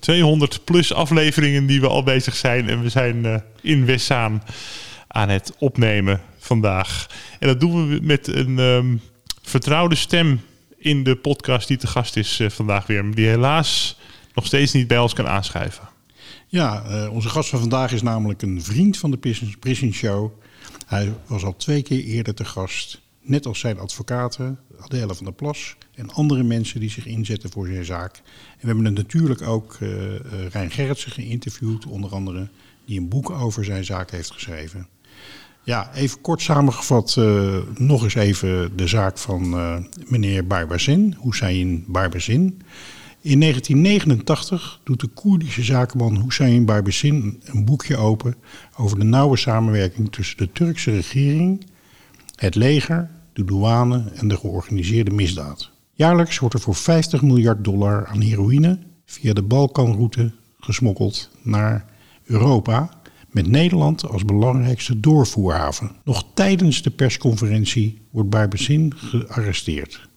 200 plus afleveringen die we al bezig zijn. En we zijn eh, in Wessaan aan het opnemen vandaag. En dat doen we met een ehm, vertrouwde stem in de podcast die te gast is eh, vandaag weer. Die helaas nog steeds niet bij ons kan aanschuiven. Ja, eh, onze gast van vandaag is namelijk een vriend van de Prison, Show. Hij was al twee keer eerder te gast. Net als zijn advocaten, Adela van der Plas en andere mensen die zich inzetten voor zijn zaak. En we hebben natuurlijk ook eh, Rijn Gerritsen geïnterviewd, onder andere, die een boek over zijn zaak heeft geschreven. Ja, even kort samengevat, eh, nog eens even de zaak van eh, meneer Barbazin, Hussein Barbazin. In 1989 doet de Koerdische zakenman Hussein Barbazin een boekje open over de nauwe samenwerking tussen de Turkse regering, het leger, de douane en de georganiseerde misdaad. Jaarlijks wordt er voor 50 miljard dollar aan heroïne via de Balkanroute gesmokkeld naar Europa, met Nederland als belangrijkste doorvoerhaven. Nog tijdens de persconferentie wordt Barbazin gearresteerd.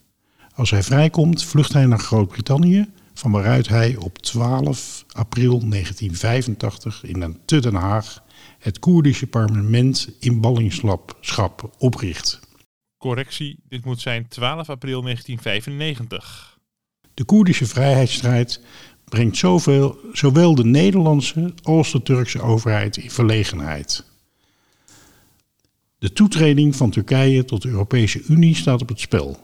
Als hij vrijkomt, vlucht hij naar Groot-Brittannië, van waaruit hij op 12 april 1985 in Den Haag het Koerdische parlement in ballingschap opricht. Correctie, dit moet zijn 12 april 1995. De Koerdische vrijheidsstrijd brengt zowel de Nederlandse als de Turkse overheid in verlegenheid. De toetreding van Turkije tot de Europese Unie staat op het spel.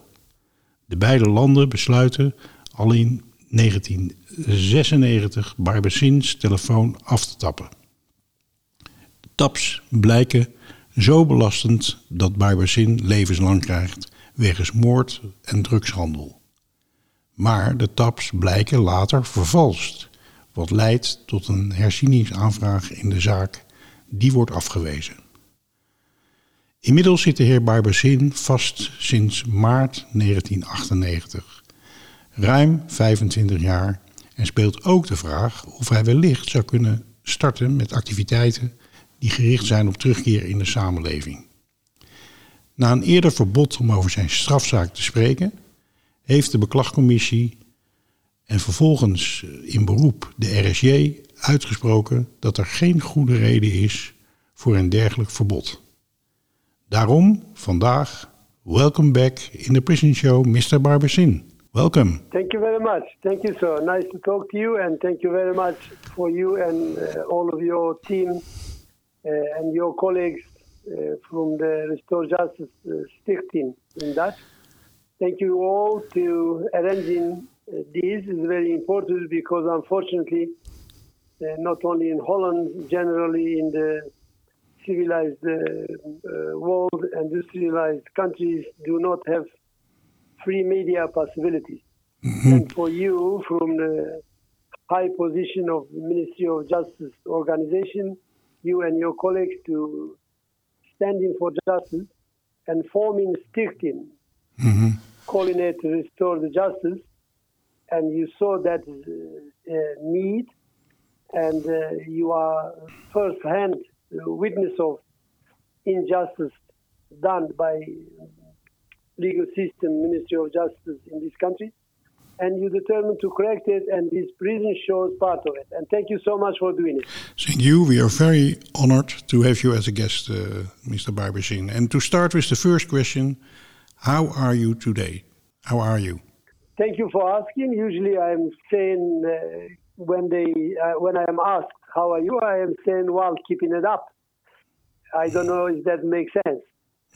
De beide landen besluiten al in 1996 Barbazins telefoon af te tappen. Taps blijken zo belastend dat Barbazin levenslang krijgt wegens moord en drugshandel. Maar de taps blijken later vervalst, wat leidt tot een herzieningsaanvraag in de zaak. Die wordt afgewezen. Inmiddels zit de heer Barbazin vast sinds maart 1998. Ruim 25 jaar en speelt ook de vraag of hij wellicht zou kunnen starten met activiteiten die gericht zijn op terugkeer in de samenleving. Na een eerder verbod om over zijn strafzaak te spreken, heeft de beklagcommissie en vervolgens in beroep de RSJ uitgesproken dat er geen goede reden is voor een dergelijk verbod. Daarom vandaag, welcome back in the prison show, Mr. Barbazin. Welcome. Thank you very much. Thank you, sir. Nice to talk to you, and thank you very much for you and uh, all of your team and your colleagues uh, from the Restore Justice uh, Stichting in that. Thank you all to arranging uh, this is very important because unfortunately, uh, not only in Holland, generally in the civilized uh, uh, world, industrialized countries do not have free media possibilities. And for you, from the high position of Ministry of Justice organization, you and your colleagues to standing for justice and forming Stichting, calling it to restore the justice. And you saw that uh, uh, need, and uh, you are first-hand witness of injustice done by legal system, Ministry of Justice in this country, and you determined to correct it, and this prison shows part of it. And thank you so much for doing it. Thank you. We are very honored to have you as a guest, uh, Mr. Baybaşin. And to start with the first question, how are you today? How are you? Thank you for asking. Usually, I'm saying uh, when they uh, when I am asked "How are you?" I am saying, "Well, keeping it up." I don't know if that makes sense.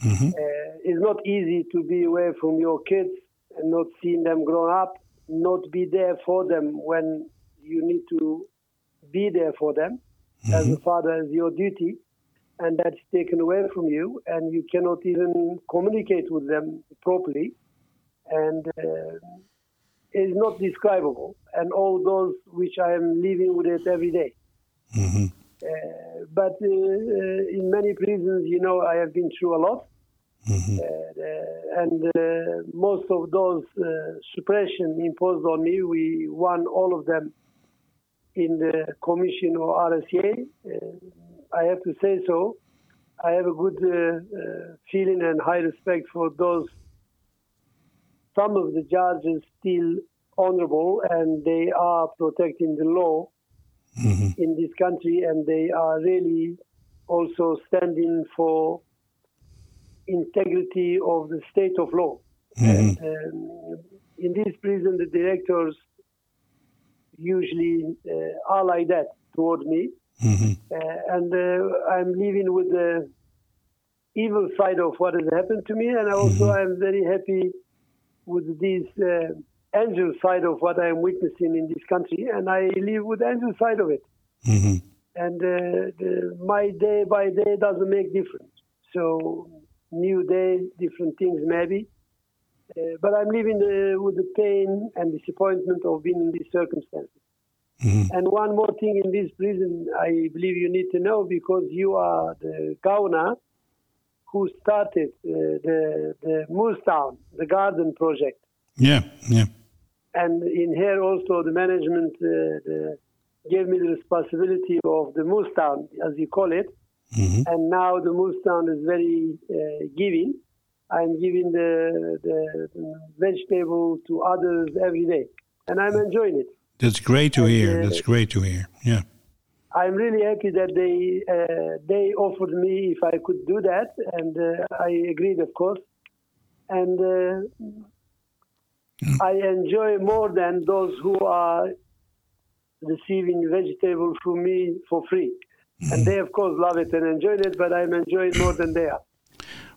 Mhm. Uh, it's not easy to be away from your kids and not seeing them grow up, not be there for them when you need to be there for them. As a father, is your duty, and that's taken away from you, and you cannot even communicate with them properly, and uh, it's not describable. And all those which I am living with it every day. Mhm. Uh, but uh, uh, in many prisons, you know, I have been through a lot. Mhm. Uh, and uh, most of those uh, suppression imposed on me, we won all of them in the commission or RSJ. I have to say so. I have a good uh, uh, feeling and high respect for those. Some of the judges still honorable and they are protecting the law Mhm. in this country and they are really also standing for integrity of the state of law. And, um, in this prison, the directors usually uh, are like that toward me. Mhm. Uh, and uh, I'm living with the evil side of what has happened to me, and also I'm very happy with this uh, angel side of what I'm witnessing in this country, and I live with the angel side of it. Mhm. And uh, the, my day by day doesn't make difference. So new day, different things maybe. Uh, but I'm living the, with the pain and disappointment of being in these circumstances. Mhm. And one more thing in this prison, I believe you need to know because you are the governor who started uh, the the moestuin, the garden project, Yeah, yeah. and in here also the management uh, the, gave me the responsibility of the moestuin, as you call it. Mhm. And now the moestuin is very uh, giving. I'm giving the, the vegetable to others every day, and I'm enjoying it. That's great to And, hear. uh, That's great to hear. Yeah. I'm really happy that they uh, they offered me if I could do that, and uh, I agreed, of course. And uh, I enjoy more than those who are receiving vegetable from me for free. And they, of course, love it and enjoy it, but I'm enjoying more than they are.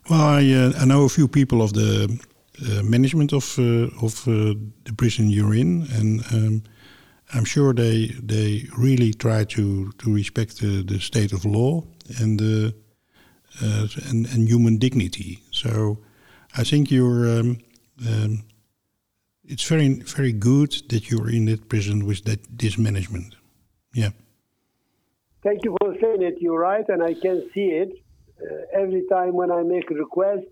Well, I, uh, I know a few people of the uh, management of uh, of uh, the prison you're in, and um, I'm sure they they really try to to respect the, the state of law and the uh, and and human dignity. So I think you're. Um, um, it's very very good that you're in that prison with that this management. Yeah. Thank you for saying it. You're right, and I can see it uh, every time when I make a request.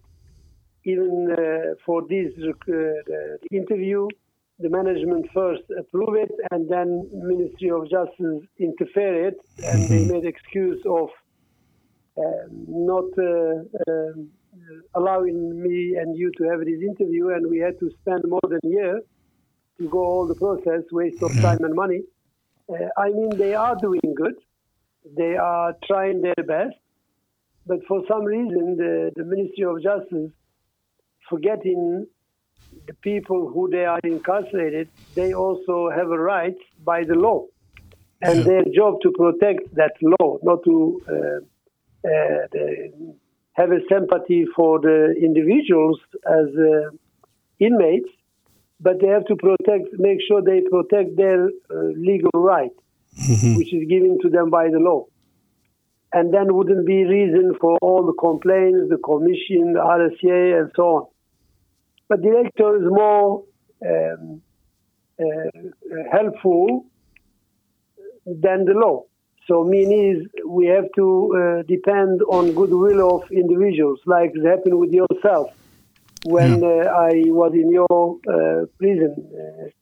Even uh, for this uh, interview, the management first approve it, and then Ministry of Justice interfere it, and they made excuse of um, not uh, um, allowing me and you to have this interview, and we had to spend more than a year to go all the process, waste of time and money. Uh, I mean, they are doing good. They are trying their best, but for some reason, the, the Ministry of Justice forgetting the people who they are incarcerated. They also have a right by the law, and their job to protect that law, not to uh, uh, the, have a sympathy for the individuals as uh, inmates, but they have to protect, make sure they protect their uh, legal right which is given to them by the law. And then wouldn't be reason for all the complaints, the commission, the RSJ, and so on. But director is more um, uh, helpful than the law. So meaning is we have to uh, depend on goodwill of individuals, like it happened with yourself when uh, I was in your uh, prison.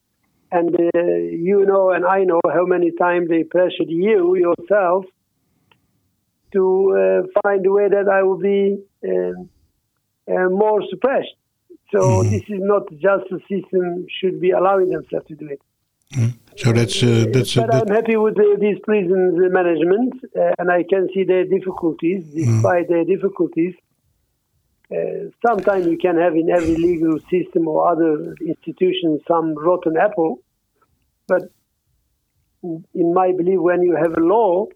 Uh, and uh, you know and I know how many times they pressured you yourself to uh, find a way that I will be um, uh, more suppressed. So this is not just the system should be allowing themselves to do it. So that's uh, that's uh, but that, I'm happy with the, these prisons management, uh, and I can see their difficulties. Despite their difficulties, uh, sometimes you can have in every legal system or other institution some rotten apple, but in my belief, when you have a law,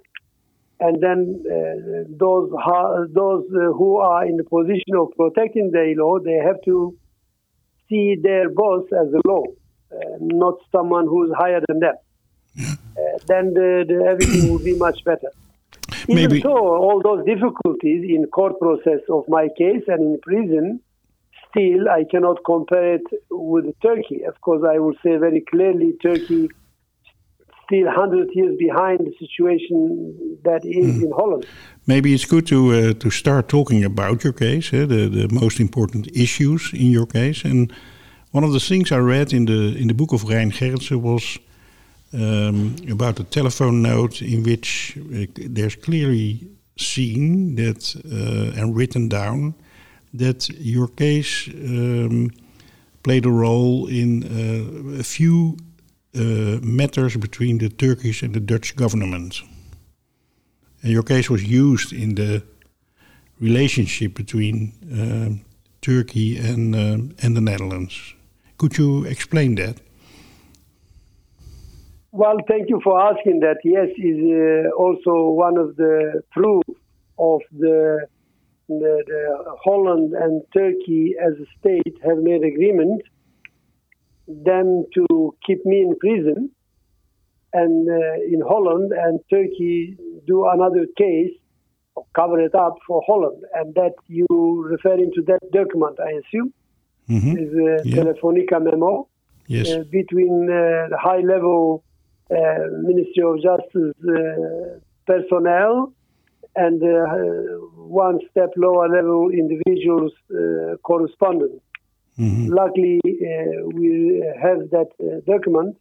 and then uh, those ha- those uh, who are in the position of protecting the law, they have to see their boss as a law, uh, not someone who's higher than them. Uh, then the, the everything will be much better. Even so, all those difficulties in court process of my case and in prison, still I cannot compare it with Turkey. Of course, I will say very clearly, Turkey still 100 years behind the situation that is in Holland. Maybe it's good to uh, to start talking about your case, eh, the the most important issues in your case. And one of the things I read in the in the book of Rein Gerritsen was um, about a telephone note in which uh, there's clearly seen that uh, and written down that your case um, played a role in uh, a few uh, matters between the Turkish and the Dutch government. And your case was used in the relationship between um Turkey and um and the Netherlands. Could you explain that? Well, thank you for asking that. Yes, is uh, also one of the proof of the, the, the Holland and Turkey as a state have made agreement then to keep me in prison and uh, in Holland and Turkey do another case or cover it up for Holland and that you referring to that document I assume Mhm. is a Yeah. Telefonica memo Yes. uh, between uh, the high level uh, Ministry of Justice uh, personnel and uh, one step lower level individuals uh, correspondence. Mhm. Luckily, uh, we have that uh, document,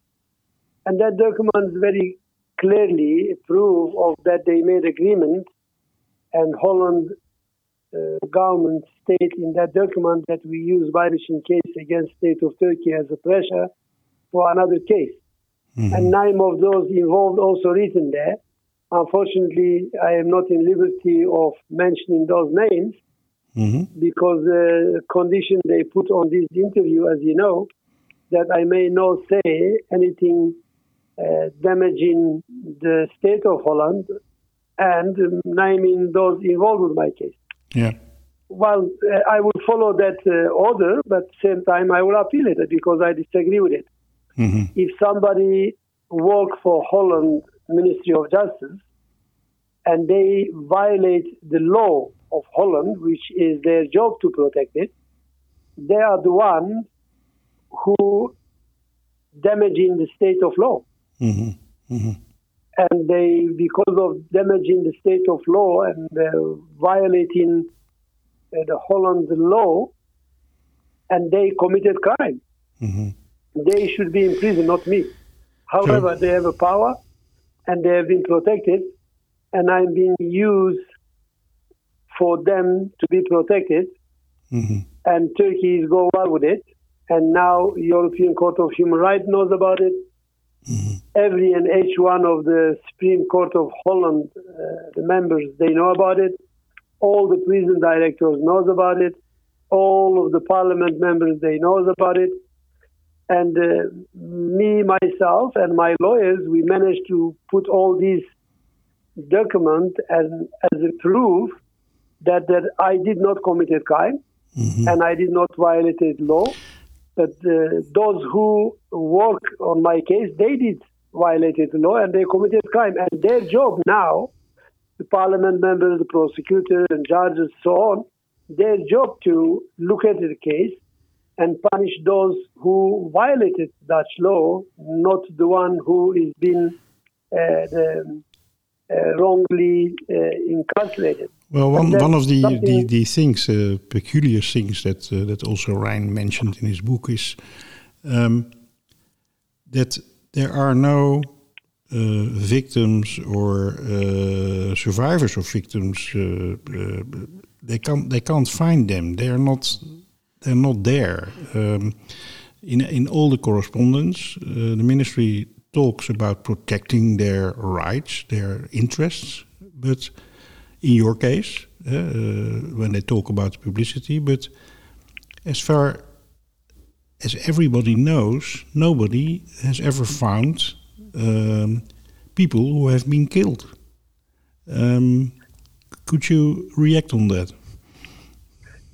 and that document very clearly proof of that they made agreement, and Holland uh, government state in that document that we use Baybaşin case against state of Turkey as a pressure for another case. And nine of those involved also written there. Unfortunately, I am not in liberty of mentioning those names Mhm. because the condition they put on this interview, as you know, that I may not say anything uh, damaging the state of Holland and naming those involved with my case. Yeah. Well, uh, I will follow that uh, order, but at the same time I will appeal it because I disagree with it. Mhm. If somebody work for Holland Ministry of Justice and they violate the law of Holland, which is their job to protect it, they are the ones who damaging the state of law. Mhm. Mhm. And they, because of damaging the state of law and uh, violating uh, the Holland law, and they committed crime. Mhm. They should be in prison, not me. However, they have a power and they have been protected, and I'm being used for them to be protected. Mhm. And Turkey is going well with it. And now European Court of Human Rights knows about it. Every and each one of the Supreme Court of Holland, uh, the members, they know about it. All the prison directors knows about it. All of the parliament members, they knows about it. And uh, me, myself, and my lawyers, we managed to put all these documents as, as a proof that, that I did not commit a crime and I did not violate law. But uh, those who work on my case, they did violate the law and they committed crime. And their job now, the parliament members, the prosecutor, and judges, so on, their job to look at the case and punish those who violated Dutch law, not the one who is being uh, the, uh, wrongly uh, incarcerated. Well, one, one of the, the, the things, uh, peculiar things that uh, that also Rein mentioned in his book is um, that there are no uh, victims or uh, survivors of victims. They can't they can't find them. They are not they're not there. Um, in in all the correspondence, uh, the ministry talks about protecting their rights, their interests, but in your case, uh, when they talk about publicity, but as far as everybody knows, nobody has ever found um, people who have been killed. Um, could you react on that?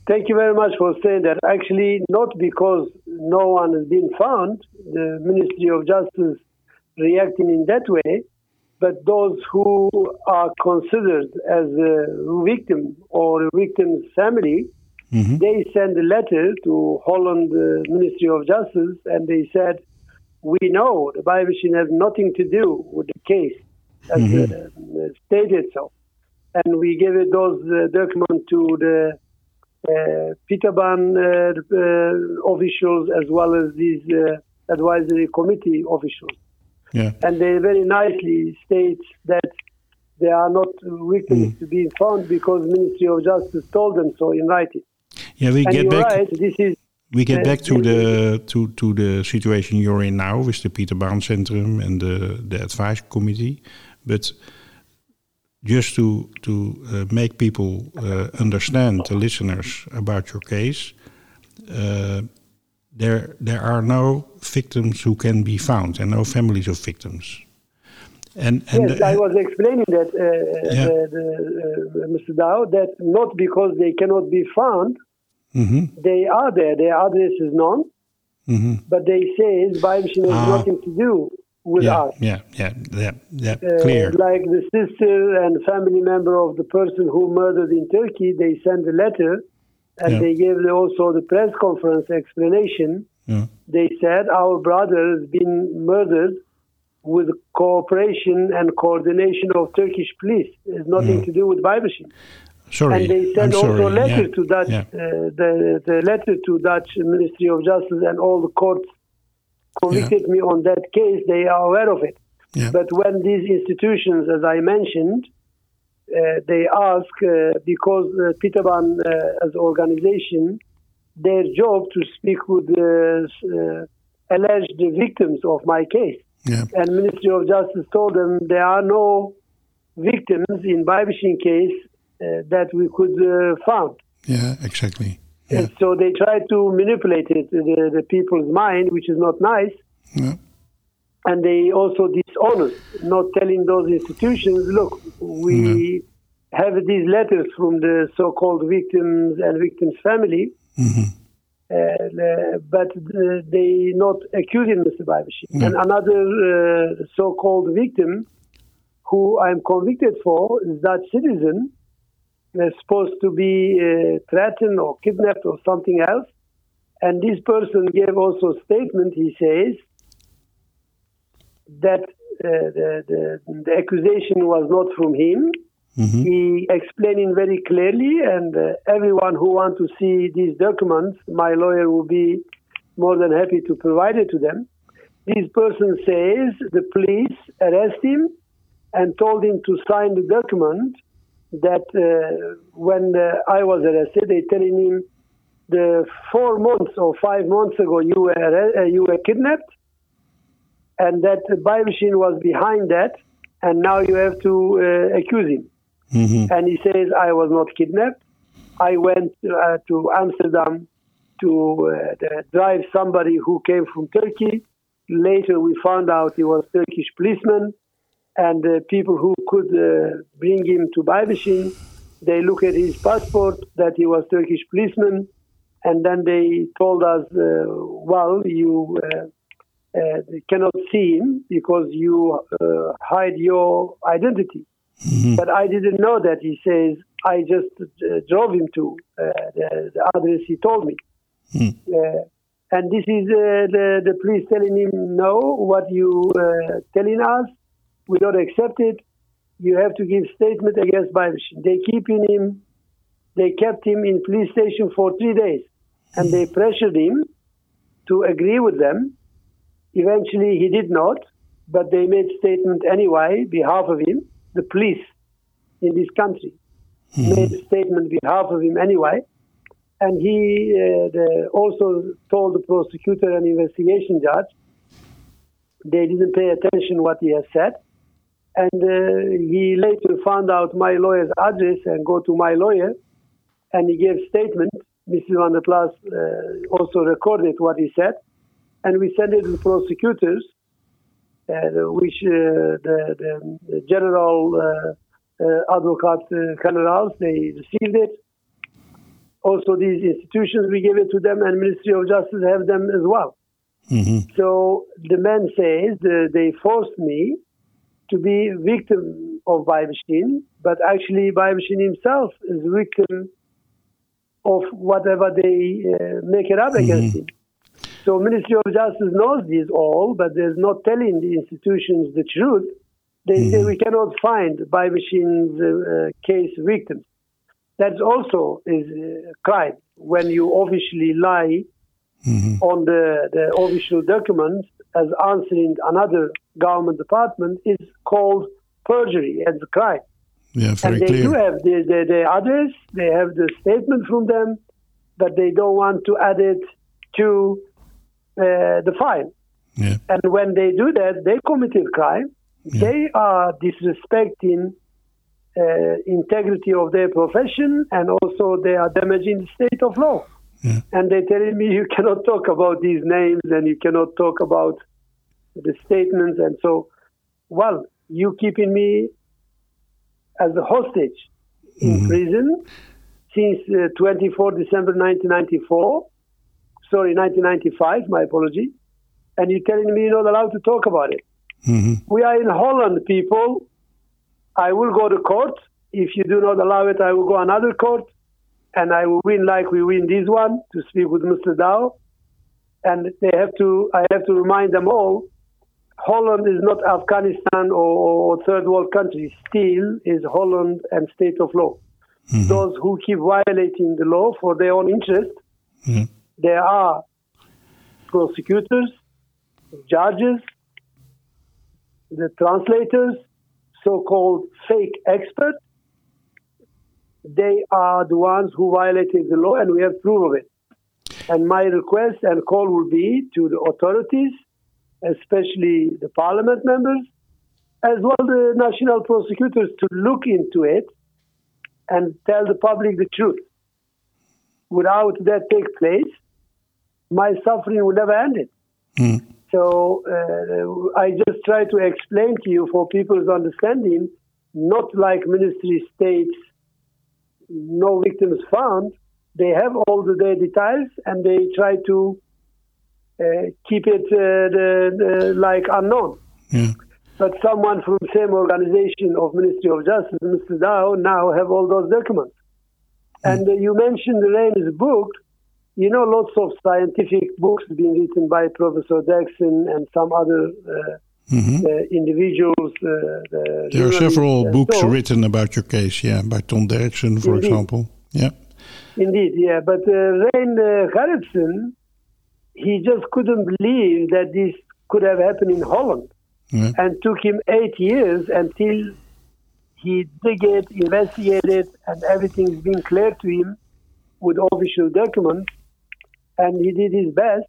Thank you very much for saying that. Actually, not because no one has been found, the Ministry of Justice reacting in that way, but those who are considered as a victim or a victim's family, Mhm. they send a letter to Holland uh, Ministry of Justice and they said, we know the Bible has nothing to do with the case, as uh, stated so. And we gave those uh, documents to the Pieter Baan uh, uh, officials as well as these uh, advisory committee officials. Yeah. And they very nicely state that they are not victims to be found because Ministry of Justice told them so in writing. Yeah, we And get back. right, this is We get Uh, back to the to to the situation you're in now with the Pieter Baan Centrum and the the advice committee, but just to to uh, make people uh, understand the listeners about your case, uh, there there are no victims who can be found and no families of victims. And and Yes, I was explaining that, uh, Yeah. the, the, uh, Mr. Douw, that not because they cannot be found, Mhm, they are there, their address is known, mhm. but they say Bible has Ah. nothing to do with yeah, us. yeah, yeah, yeah, yeah, Uh, clear. like the sister and family member of the person who murdered in Turkey, they sent a letter and Yeah. they gave also the press conference explanation. Yeah. They said our brother has been murdered with cooperation and coordination of Turkish police. It's nothing to do with Bible Sorry, And they I'm sent also sorry. a letter yeah, to Dutch, yeah. uh, the, the letter to Dutch Ministry of Justice and all the courts convicted me on that case. They are aware of it. Yeah. But when these institutions, as I mentioned, uh, they ask uh, because uh, Pieter Baan uh, as organization, their job to speak with the uh, alleged victims of my case. Yeah. And Ministry of Justice told them there are no victims in Baybaşin case uh, that we could uh, found. Yeah, exactly. Yeah. And so they try to manipulate it, the, the people's mind, which is not nice. Yeah. And they also dishonest, not telling those institutions, look, we have these letters from the so-called victims and victims' family, Mhm. uh, but uh, they not accusing Mr. Babishi. And another uh, so-called victim, who I'm convicted for, is that citizen, supposed to be uh, threatened or kidnapped or something else. And this person gave also a statement. He says that uh, the, the, the accusation was not from him. Mhm. He explaining very clearly, and uh, everyone who want to see these documents, my lawyer will be more than happy to provide it to them. This person says the police arrest him and told him to sign the document that uh, when uh, I was arrested, they telling him the four months or five months ago you were uh, you were kidnapped, and that the machine was behind that, and now you have to uh, accuse him. Mhm. And he says, I was not kidnapped. I went uh, to Amsterdam to uh, drive somebody who came from Turkey. Later, we found out he was Turkish policeman, and the people who could uh, bring him to Baybaşin, they look at his passport that he was Turkish policeman, and then they told us, uh, well, you uh, uh, cannot see him because you uh, hide your identity. But I didn't know that. He says, I just uh, drove him to uh, the, the address he told me. Uh, and this is uh, the, the police telling him, no, what you uh, telling us, we don't accept it. You have to give statement against Baybaşin. They keeping him, they kept him in police station for three days. And they pressured him to agree with them. Eventually, he did not, but they made statement anyway, behalf of him. The police in this country made a statement behalf of him anyway, and he uh, the, also told the prosecutor and investigation judge they didn't pay attention what he has said, and uh, he later found out my lawyer's address and go to my lawyer, and he gave statement. Mrs. Van der Plas uh, also recorded what he said, and we sent it to prosecutors. uh, which uh, the, the, the, general uh, uh, advocate uh, generals they received it. Also, these institutions we gave it to them, and Ministry of Justice have them as well. Mm-hmm. So the man says they forced me to be victim of Baybaşin, but actually Baybaşin himself is victim of whatever they uh, make it up mm-hmm. against him. So Ministry of Justice knows this all, but they're not telling the institutions the truth. They mm-hmm. say we cannot find Baybaşin's uh, case victims. That also is a crime when you officially lie mm-hmm. on the, the official documents as answering another government department is called perjury and a crime. Yeah, very and they clear. do have the, the, the others, they have the statement from them, but they don't want to add it to uh, the file. Yeah. And when they do that, they committed a crime. Yeah. They are disrespecting uh, integrity of their profession, and also they are damaging the state of law. Yeah. And they're telling me you cannot talk about these names and you cannot talk about the statements. And so, well, you keeping me as a hostage in mm-hmm. prison since uh, 24 December 1994. Sorry, 1995. My apology. And you're telling me you're not allowed to talk about it. Mm-hmm. We are in Holland, people. I will go to court. If you do not allow it, I will go another court, and I will win like we win this one to speak with Mr. Douw. And they have to. I have to remind them all Holland is not Afghanistan or, or, third world country. Still is Holland and state of law. Mm-hmm. Those who keep violating the law for their own interest, mm-hmm. there are prosecutors, judges, the translators, so-called fake experts. They are the ones who violated the law, and we have proof of it. And my request and call will be to the authorities especially the parliament members, as well the national prosecutors to look into it and tell the public the truth. Without that take place, my suffering will never end it. Mm. So uh, I just try to explain to you for people's understanding, not like ministry states, no victims found. They have all the details and they try to uh, keep it uh, the, the, like unknown. Yeah. But someone from the same organization of Ministry of Justice, Mr. Douw, now have all those documents. Mm. And uh, you mentioned the Rein's book. You know, lots of scientific books being written by Professor Derksen and some other uh, mm-hmm. uh, individuals. there are several books so, written about your case, yeah, by Ton Derksen, for indeed. example. Yeah. Indeed, yeah. But Rein uh, Gerritsen, he just couldn't believe that this could have happened in Holland. Yeah. And took him eight years until he dig it, investigated, and everything's been clear to him with official documents. And he did his best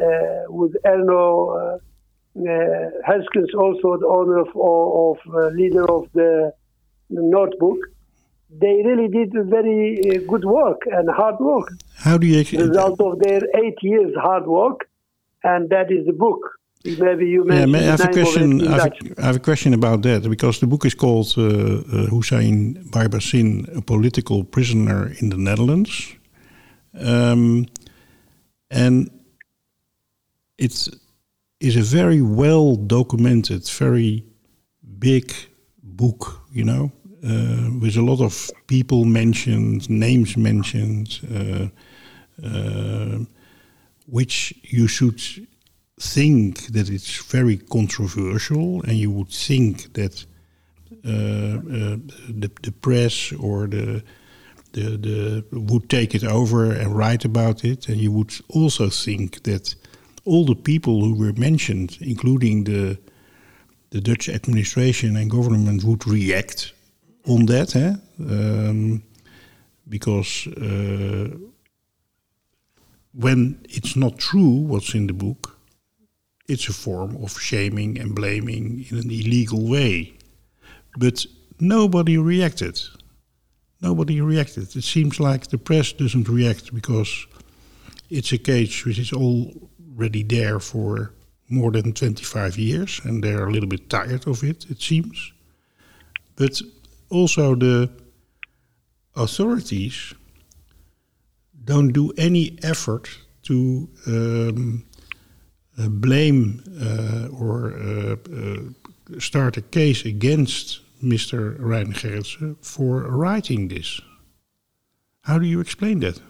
uh, with Erno uh, uh, Herskens, also the owner of, of uh, leader of the, Notebook they really did very uh, good work and hard work. How do you the result of their eight years hard work, and that is the book. Maybe you yeah, may I have a question. I have a, I have a question about that because the book is called uh, uh, Hüseyin Baybaşin, a political prisoner in the Netherlands, um, and it is a very well documented, very big book. You know, uh, with a lot of people mentioned, names mentioned, uh, uh, which you should think that it's very controversial, and you would think that uh, uh, the, the press or the, the the would take it over and write about it, and you would also think that all the people who were mentioned, including the the Dutch administration and government, would react on that, hè? Um, because uh, when it's not true what's in the book, it's a form of shaming and blaming in an illegal way. But nobody reacted. Nobody reacted. It seems like the press doesn't react because it's a case which is already there for more than 25 years, and they're a little bit tired of it, it seems. But also the authorities don't do any effort to um, uh, blame uh, or uh, uh start a case against Mr. Rein Gerritsen for writing this. How do you explain that?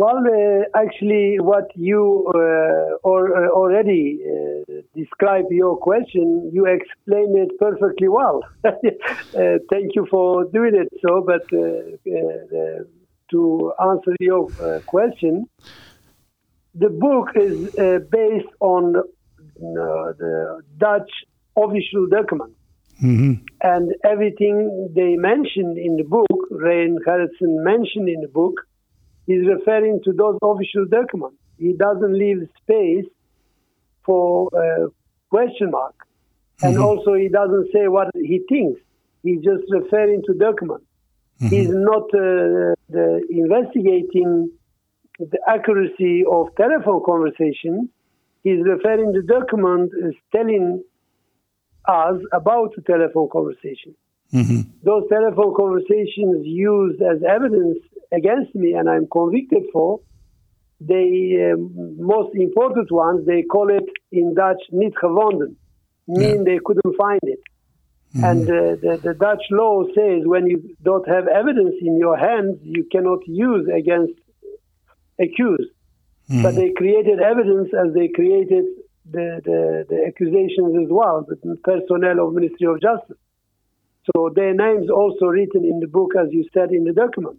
Well, uh, actually, what you uh, or, uh, already uh, described your question, you explained it perfectly well. Uh, thank you for doing it so. But uh, to answer your question, the book is based on the Dutch official document. Mm-hmm. And everything they mentioned in the book, Rein Gerritsen mentioned in the book, is referring to those official documents. He doesn't leave space for a question mark. Mm-hmm. And also, he doesn't say what he thinks. He's just referring to documents. Mm-hmm. He's not uh, the investigating the accuracy of telephone conversation. He's referring to document is telling us about the telephone conversation. Mm-hmm. Those telephone conversations used as evidence against me and I'm convicted for, the um, most important ones, they call it in Dutch niet gevonden, mean yeah. they couldn't find it. Mm-hmm. And uh, the, the Dutch law says when you don't have evidence in your hands, you cannot use against accused. Mm-hmm. But they created evidence as they created the, the, the accusations as well, the personnel of Ministry of Justice. So their names also written in the book, as you said in the document.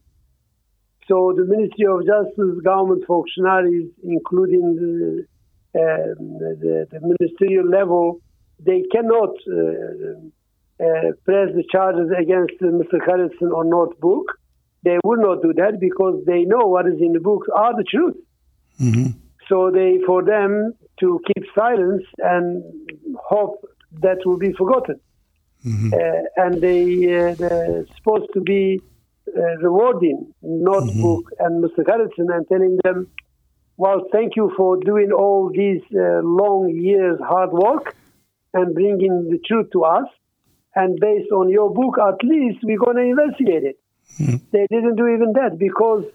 So the Ministry of Justice, government functionaries, including the, uh, the, the, ministerial level, they cannot uh, uh, press the charges against Mr. Gerritsen on notebook. They will not do that because they know what is in the book are the truth. Mm-hmm. So they, for them to keep silence and hope that will be forgotten. Mm-hmm. Uh, and they, uh, they're supposed to be rewarding Notebook mm-hmm. and Mr. Gerritsen and telling them, well, thank you for doing all these uh, long years hard work and bringing the truth to us. And based on your book, at least we're going to investigate it. Mm-hmm. They didn't do even that because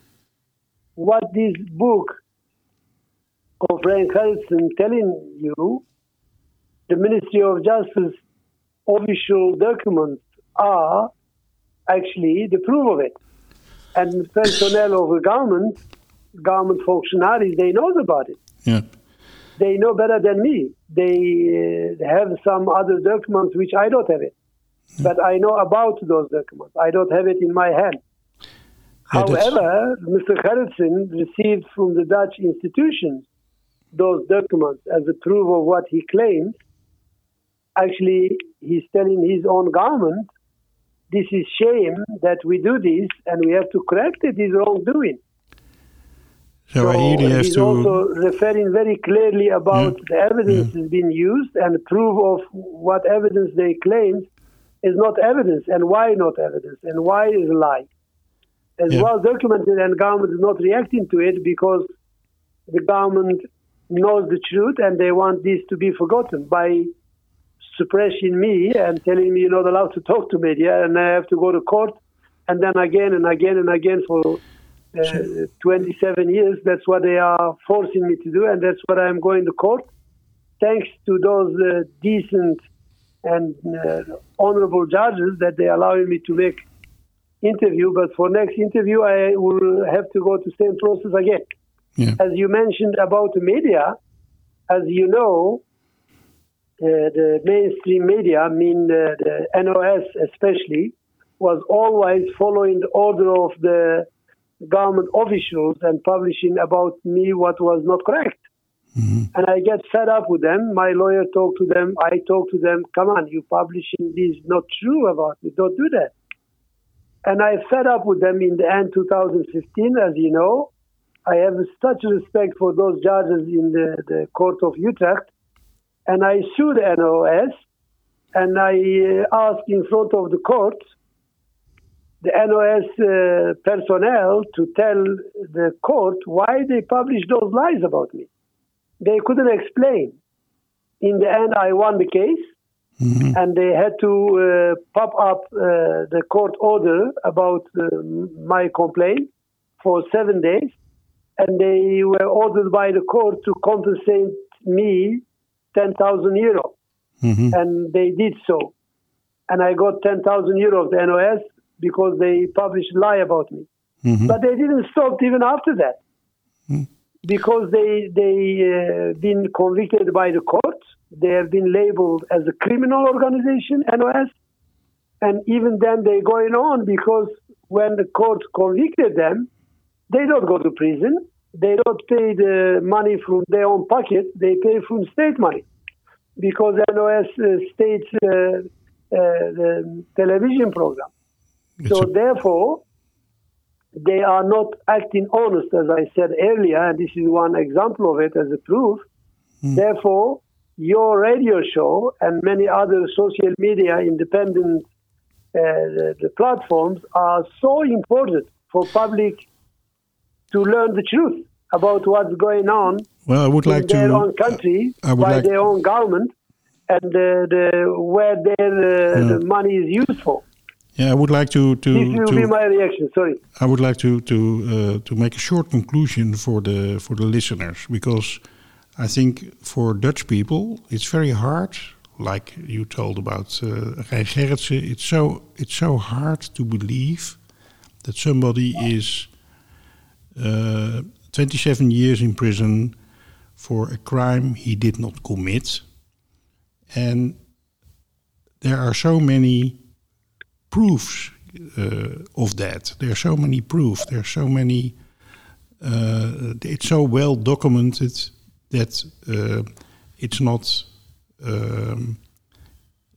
what this book of Frank Gerritsen telling you, the Ministry of Justice official documents are actually the proof of it. And personnel of the government, government functionaries, they know about it. Yeah. They know better than me. They uh, have some other documents which I don't have it. Yeah. But I know about those documents. I don't have it in my hand. Yeah, However, Mr. Gerritsen received from the Dutch institutions those documents as a proof of what he claims. Actually, he's telling his own government this is shame that we do this and we have to correct it, this wrongdoing. So, so he's to... also referring very clearly about yeah. the evidence yeah. has been used and proof of what evidence they claim is not evidence and why not evidence and why is a lie. As yeah. well documented and government is not reacting to it because the government knows the truth and they want this to be forgotten by suppressing me and telling me you're not allowed to talk to media and I have to go to court and then again and again and again for uh, 27 years. That's what they are forcing me to do and that's what I'm going to court. Thanks to those uh, decent and uh, honorable judges that they are allowing me to make interview. But for next interview, I will have to go to same process again. Yeah. As you mentioned about the media, as you know, uh, the mainstream media, I mean uh, the NOS especially, was always following the order of the government officials and publishing about me what was not correct. Mm-hmm. And I get fed up with them. My lawyer talked to them. I talked to them. Come on, you publishing this not true about me. Don't do that. And I fed up with them in the end 2015, as you know. I have such respect for those judges in the, the court of Utrecht and I sued NOS and I uh, asked in front of the court the NOS uh, personnel to tell the court why they published those lies about me. they couldn't explain. In the end, I won the case, and they had to uh, pop up uh, the court order about uh, my complaint for seven days, and they were ordered by the court to compensate me 10,000 euro, mm-hmm. and they did so. And I got 10,000 euro of the NOS because they published a lie about me. Mm-hmm. But they didn't stop even after that mm-hmm. because they they uh, been convicted by the court. They have been labeled as a criminal organization, NOS, and even then they're going on because when the court convicted them, they don't go to prison. They don't pay the money from their own pocket. They pay from state money because NOS uh, states uh, uh, the television program. It's So a- therefore, they are not acting honest, as I said earlier, and this is one example of it as a proof. Therefore, your radio show and many other social media independent uh, the, the platforms are so important for public to learn the truth about what's going on well, I would in like their to. own country I would by like- their own government and uh, the, where their uh, the money is used for. Yeah, I would like to to, This will be my reaction. Sorry. I would like to to uh, to make a short conclusion for the for the listeners because I think for Dutch people it's very hard. Like you told about uh, Rein Gerritsen, it's so it's so hard to believe that somebody is uh, 27 years in prison for a crime he did not commit, and there are so many proofs uh, of that. There are so many proofs. There are so many. Uh, it's so well documented that uh, it's not. Um,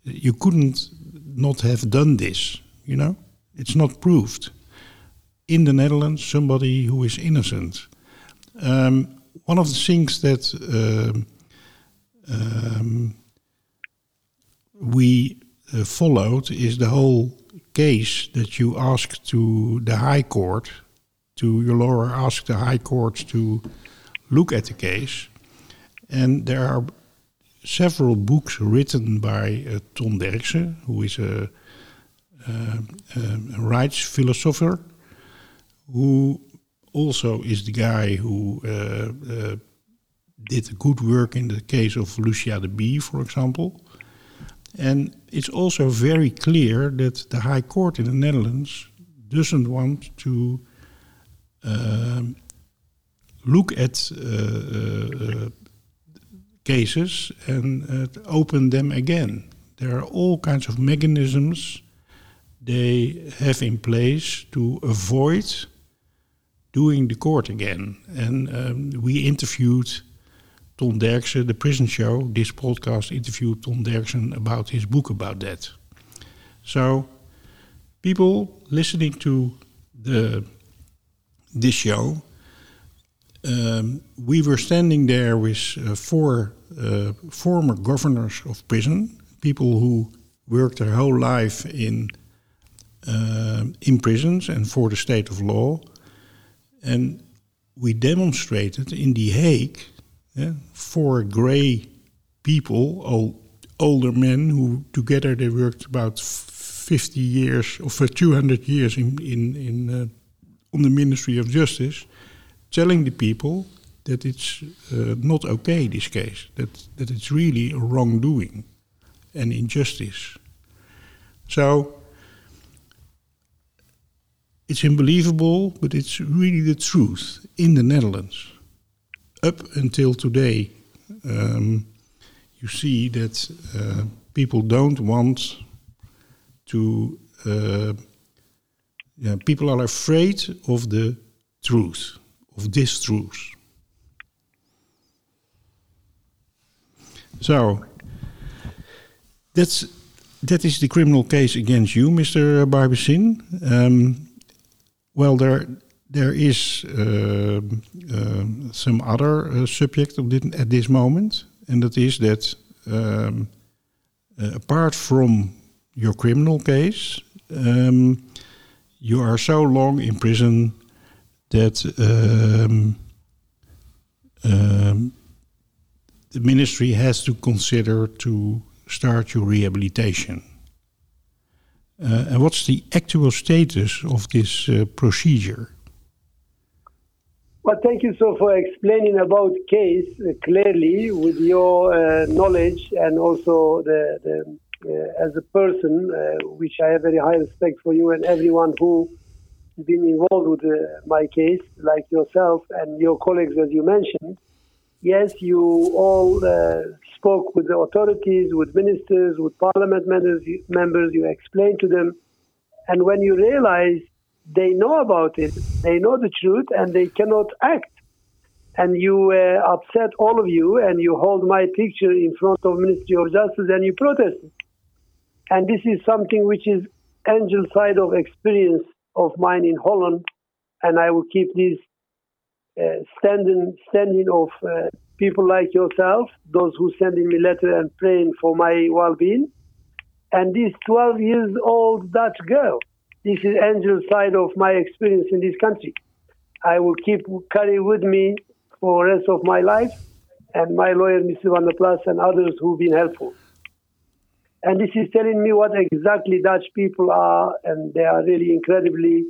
you couldn't not have done this. You know, it's not proved. In the Netherlands, somebody who is innocent. Um, one of the things that um, um, we uh, followed is the whole case that you asked to the High Court, to your lawyer asked the High Court to look at the case. And there are several books written by uh, Ton Derksen, who is a, uh, a rights philosopher, who also is the guy who uh, uh, did good work in the case of Lucia de Berk, for example. And it's also very clear that the High Court in the Netherlands doesn't want to um, look at uh, uh, cases and uh, open them again. There are all kinds of mechanisms they have in place to avoid doing the court again. And um, we interviewed Ton Derksen, the prison show. This podcast interviewed Ton Derksen about his book about that. So, people listening to the this show, um, we were standing there with uh, four uh, former governors of prison, people who worked their whole life in uh, in prisons and for the state of law, and we demonstrated in The Hague yeah, four grey people, old, older men who together they worked about 50 years or for 200 years in, in, in uh, on the Ministry of Justice, telling the people that it's uh, not okay, this case, that, that it's really a wrongdoing and injustice. So it's unbelievable, but it's really the truth in the Netherlands. Up until today, um, you see that uh, people don't want to. Uh, yeah, people are afraid of the truth, of this truth. So that's that is the criminal case against you, Mr. Baybaşin. Um, well, there there is uh, uh, some other uh, subject of this, at this moment, and that is that um, uh, apart from your criminal case, um, you are so long in prison that um, um, the ministry has to consider to start your rehabilitation. Uh, and what's the actual status of this uh, procedure? Well, thank you so for explaining about case uh, clearly with your uh, knowledge and also the, the uh, as a person, uh, which I have very high respect for you and everyone who has been involved with my case, like yourself and your colleagues, as you mentioned. Yes, you all spoke with the authorities, with ministers, with parliament members, you explained to them. And when you realize they know about it, they know the truth, and they cannot act. And you uh, upset all of you, and you hold my picture in front of Ministry of Justice, and you protest. And this is something which is angel side of experience of mine in Holland, and I will keep this uh, standing standing of uh, people like yourself, those who sending me letter and praying for my well-being, and this 12 years old Dutch girl. This is angel side of my experience in this country. I will keep carry with me for the rest of my life, and my lawyer, Mr. Van der Plas, and others who've been helpful. And this is telling me what exactly Dutch people are, and they are really incredibly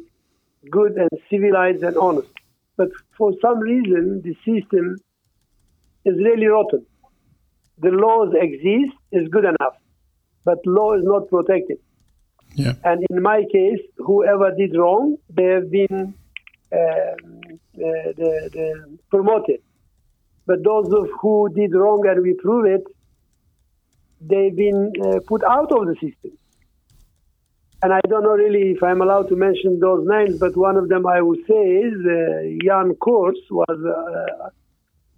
good and civilized and honest. But for some reason, the system is really rotten. The laws exist, is good enough, but law is not protected. Yeah. And in my case, whoever did wrong, they have been uh, uh, the, the promoted. But those of who did wrong and we prove it, they've been uh, put out of the system. And I don't know really if I'm allowed to mention those names, but one of them I would say is uh, Jan Koers was uh,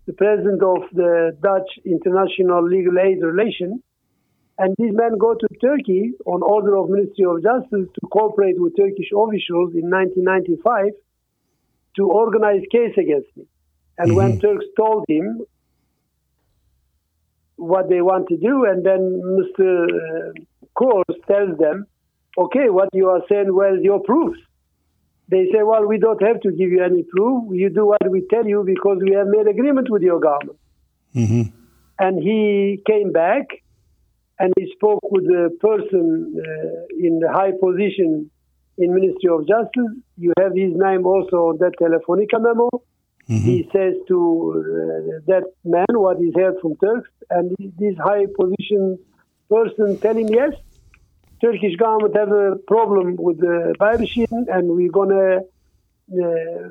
the president of the Dutch International Legal Aid Relation. And these men go to Turkey on order of Ministry of Justice to cooperate with Turkish officials in 1995 to organize case against me. And mm-hmm. when Turks told him what they want to do, and then Mr. Uh, Koers tells them, okay, what you are saying, well, your proofs. They say, well, we don't have to give you any proof. You do what we tell you because we have made agreement with your government. Mm-hmm. And he came back and he spoke with the person uh, in the high position in Ministry of Justice. You have his name also on that Telefonica memo. Mm-hmm. He says to uh, that man what he's heard from Turks, and this high position person tell him yes, Turkish government have a problem with the Baybaşin, and we're gonna uh,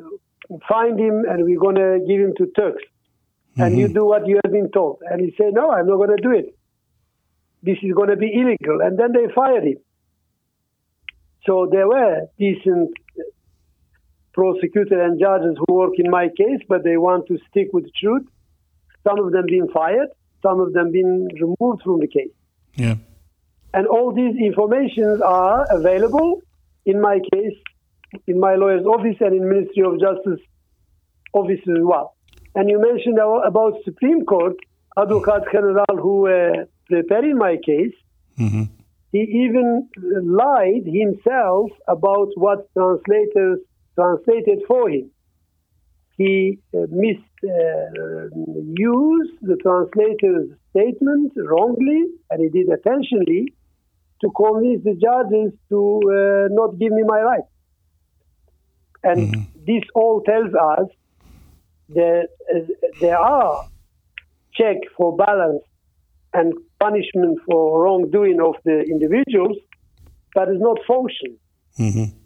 find him and we're gonna give him to Turks. Mm-hmm. And you mm-hmm. do what you have been told. And he said, No, I'm not gonna do it. This is gonna be illegal. And then they fired him. So there were decent prosecutors and judges who work in my case, but they want to stick with the truth. Some of them being fired, some of them being removed from the case. Yeah. And all these informations are available in my case, in my lawyer's office and in Ministry of Justice office as well. And you mentioned about Supreme Court, Advocate General who uh, preparing my case. Mm-hmm. He even lied himself about what translators translated for him. He uh, misused uh, the translator's statement wrongly, and he did intentionally to convince the judges to uh, not give me my rights. And mm-hmm. this all tells us that uh, there are check for balance and punishment for wrongdoing of the individuals, but it's not function. Mm-hmm.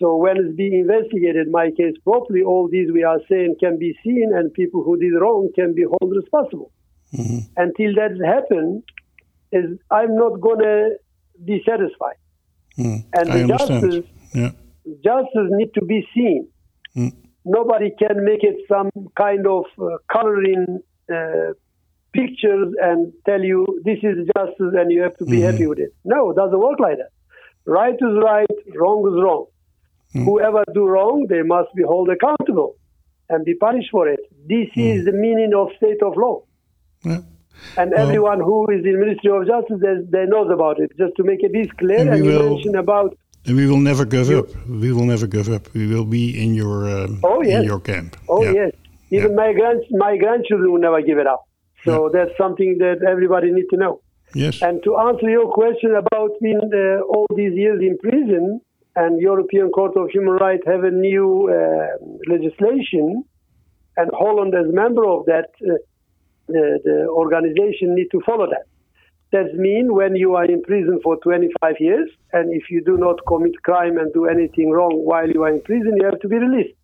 So when it's being investigated, my case properly, all these we are saying can be seen, and people who did wrong can be held responsible. Mm-hmm. Until that happens, is I'm not gonna be satisfied. Mm, and the justice, yeah. justice need to be seen. Mm. Nobody can make it some kind of uh, coloring uh, pictures and tell you this is justice and you have to be mm-hmm. happy with it. No, it doesn't work like that. Right is right, wrong is wrong. Mm. Whoever do wrong, they must be held accountable and be punished for it. This mm. is the meaning of state of law. Yeah. And well, everyone who is in Ministry of Justice, they, they knows about it. Just to make it this clear, and, and you will, mention about. And we will never give you, up. We will never give up. We will be in your um, oh, yes. in your camp. Oh yeah. yes. Even yeah. my grand my grandchildren will never give it up. So that's something that everybody needs to know. Yes. And to answer your question about being uh, all these years in prison and European Court of Human Rights have a new uh, legislation, and Holland as a member of that, uh, the, the organization need to follow that. That means when you are in prison for 25 years, and if you do not commit crime and do anything wrong while you are in prison, you have to be released.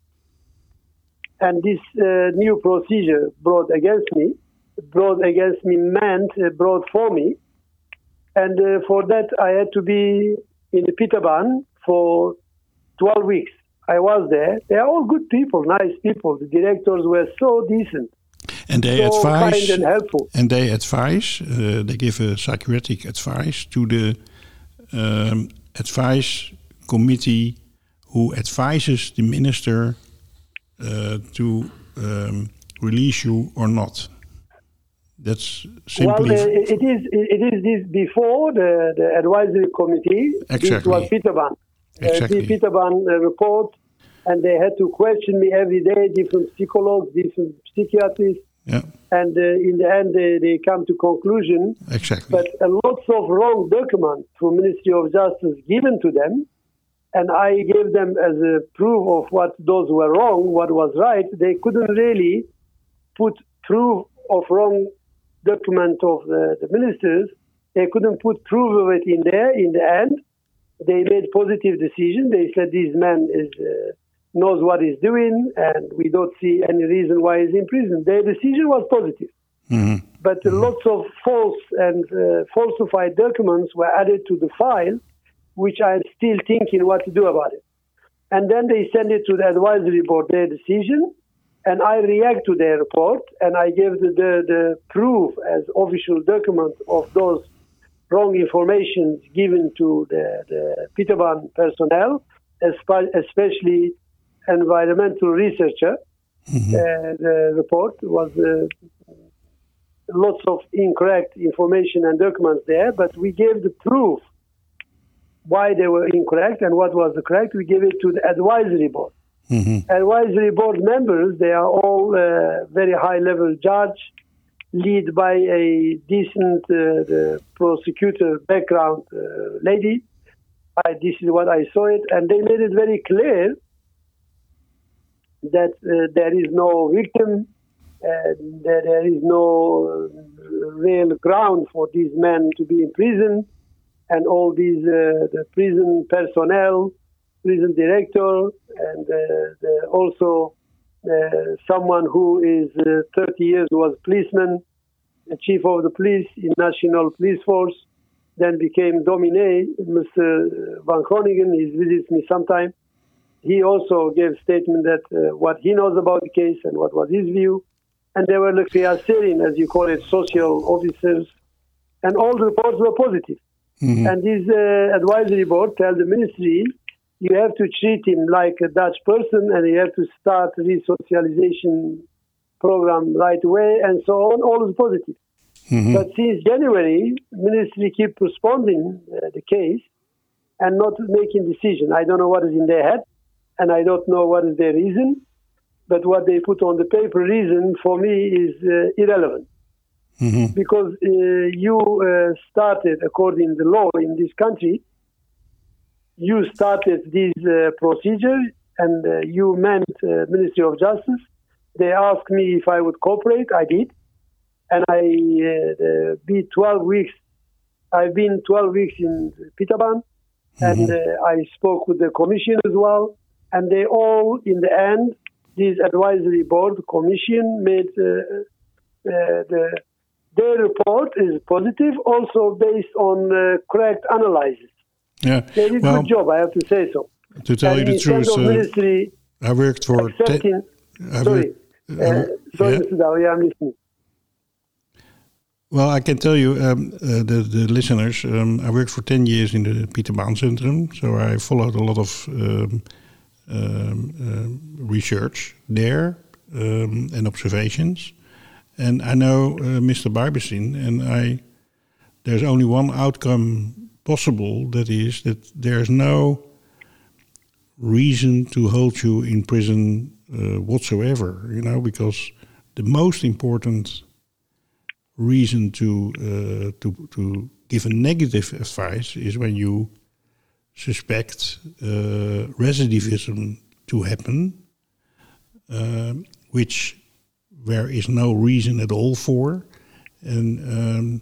And this uh, new procedure brought against me, brought against me meant uh, brought for me, and uh, for that I had to be in the Pieter Baan for 12 weeks. I was there. They are all good people, nice people. The directors were so decent. And they so advise kind and helpful. and they advise uh, they give a psychiatric advice to the um, advice committee who advises the minister uh, to um, release you or not. That's simply Well, uh, it is it is this before the, the advisory committee. This Exactly. was Pieter Baan. Exactly. Uh, Pieter Baan uh, report, and they had to question me every day. Different psychologs, different psychiatrists, yeah, and uh, in the end, they, they come to conclusion. exactly. But a lots of wrong documents from Ministry of Justice given to them, and I gave them as a proof of what those were wrong, what was right. They couldn't really put proof of wrong document of the, the ministers. They couldn't put proof of it in there. In the end, they made positive decision. They said this man is uh, knows what he's doing, and we don't see any reason why he's in prison. Their decision was positive Mhm. but lots of false and uh, falsified documents were added to the file, which I'm still thinking what to do about it. And then they send it to the advisory board, their decision, and I react to their report, and I give the, the, the proof as official document of those wrong information given to the, the Pieter Baan personnel, especially environmental researcher. Uh, the report was uh, lots of incorrect information and documents there, but we gave the proof why they were incorrect and what was the correct. We gave it to the advisory board. Advisory board members, they are all uh, very high level judge, lead by a decent uh, the prosecutor background uh, lady. I, this is what I saw it, and they made it very clear that uh, there is no victim, that there is no uh, real ground for these men to be in prison, and all these uh, the prison personnel, prison director, and the, also someone who is uh, 30 years was policeman, chief of the police in National Police Force, then became Domine, Mr. Van Groningen. He visits me sometime he also gave statement that uh, what he knows about the case and what was his view. And there were like Serin, as you call it, social officers. And all the reports were positive. And his uh, advisory board tell the ministry, you have to treat him like a Dutch person and you have to start resocialization program right away and so on. All is positive. But since January, ministry keep postponing uh, the case and not making decision. I don't know what is in their head, and I don't know what is their reason. But what they put on the paper reason for me is uh, irrelevant because uh, you uh, started according to the law in this country. You started this uh, procedure, and uh, you meant uh, Ministry of Justice. They asked me if I would cooperate. I did, and I be 12 weeks. I've been 12 weeks in Pieter Baan, and uh, I spoke with the commission as well. And they all, in the end, this advisory board commission made uh, uh, the their report is positive, also based on uh, correct analysis. Yeah. They did a Well, good job, I have to say so. to tell and you the truth, uh, ministry I worked for. accepting, I sorry, worked- I wor- sorry, yeah. Mr. Douw, I'm listening. Well, I can tell you, um, uh, the, the listeners, um, I worked for 10 years in the Peter Baan Centrum, so I followed a lot of um, um, um, research there um, and observations. And I know uh, Mr. Baybaşin, and I, there's only one outcome possible that is that there's no reason to hold you in prison uh, whatsoever, you know, because the most important reason to uh, to to give a negative advice is when you suspect uh, recidivism to happen, uh, which there is no reason at all for, and um,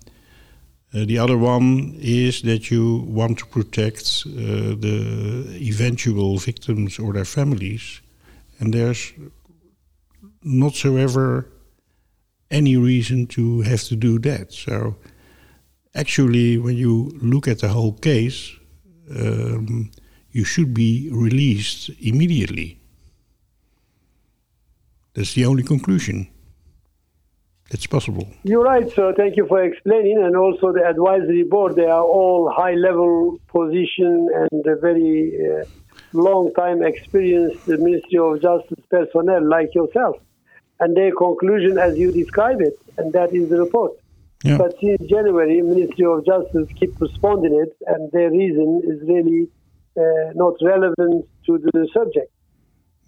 uh, the other one is that you want to protect uh, the eventual victims or their families, and there's not so ever any reason to have to do that. So, actually, when you look at the whole case, um, you should be released immediately. That's the only conclusion. It's possible. You're right, sir. Thank you for explaining. And also the advisory board, they are all high level position and very uh, long time experienced the Ministry of Justice personnel like yourself. And their conclusion as you describe it, and that is the report. Yeah. But since January, Ministry of Justice keep responding it, and their reason is really uh, not relevant to the subject.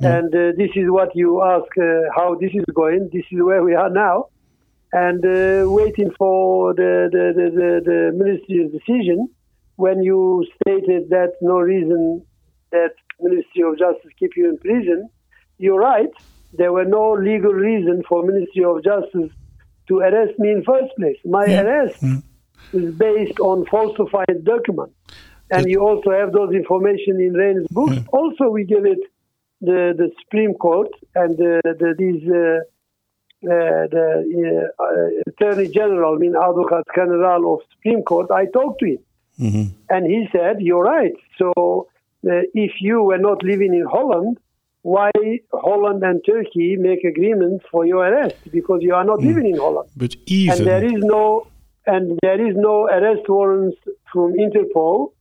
And uh, this is what you ask uh, how this is going. This is where we are now, and uh, waiting for the the, the, the the ministry's decision. When you stated that no reason that Ministry of Justice keep you in prison, you're right. There were no legal reason for Ministry of Justice to arrest me in first place. My arrest is based on falsified documents. And That- you also have those information in Rein's book. Also, we give it the, the Supreme Court and the, the, these uh, uh, the uh, uh, Attorney General, I mean Advocat General of Supreme Court. I talked to him, and he said, "You're right. So uh, if you were not living in Holland, why Holland and Turkey make agreements for your arrest? Because you are not living in Holland." But even and there is no and there is no arrest warrants from Interpol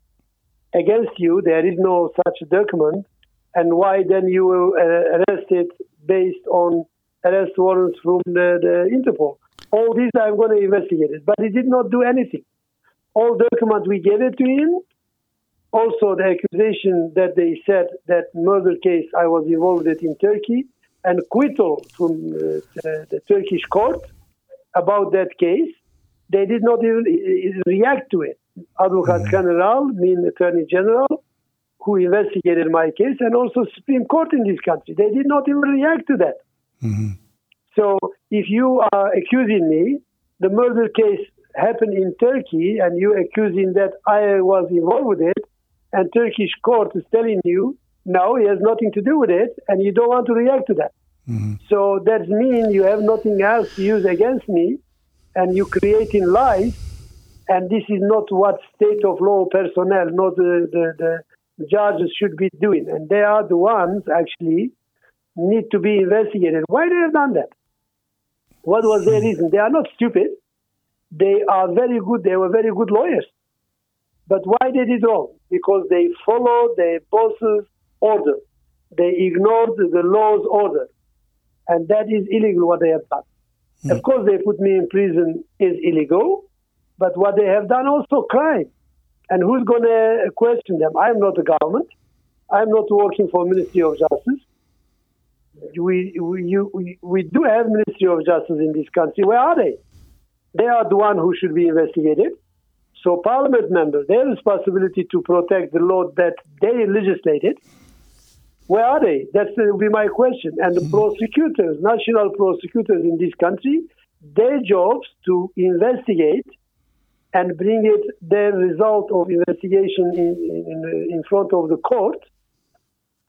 against you. There is no such document, and why then you were uh, arrested based on arrest warrants from the, the Interpol? All this I'm going to investigate it, but he did not do anything. All documents we gave it to him. Also, the accusation that they said that murder case I was involved in Turkey, and acquittal from uh, the, Turkish court about that case. They did not even react to it. Advocat General, mean Attorney General, who investigated my case, and also Supreme Court in this country. They did not even react to that. So if you are accusing me, the murder case happened in Turkey, and you accusing that I was involved with it, and Turkish court is telling you no, he has nothing to do with it, and you don't want to react to that. Mm-hmm. So that means you have nothing else to use against me, and you creating lies, and this is not what state of law personnel, not the, the, the judges should be doing, and they are the ones actually need to be investigated. Why they have done that? What was their hmm. reason? They are not stupid. They are very good. They were very good lawyers. But why they did wrong? Because they followed their boss's order. They ignored the law's order. And that is illegal what they have done. Hmm. Of course, they put me in prison is illegal, but what they have done also crime. And who's going to question them? I'm not the government. I'm not working for Ministry of Justice. We, we, you, we, we do have Ministry of Justice in this country. Where are they? They are the one who should be investigated. So parliament members, their responsibility to protect the law that they legislated. Where are they? That will be my question. And the mm-hmm. prosecutors, national prosecutors in this country, their jobs to investigate and bring it their result of investigation in, in, in front of the court.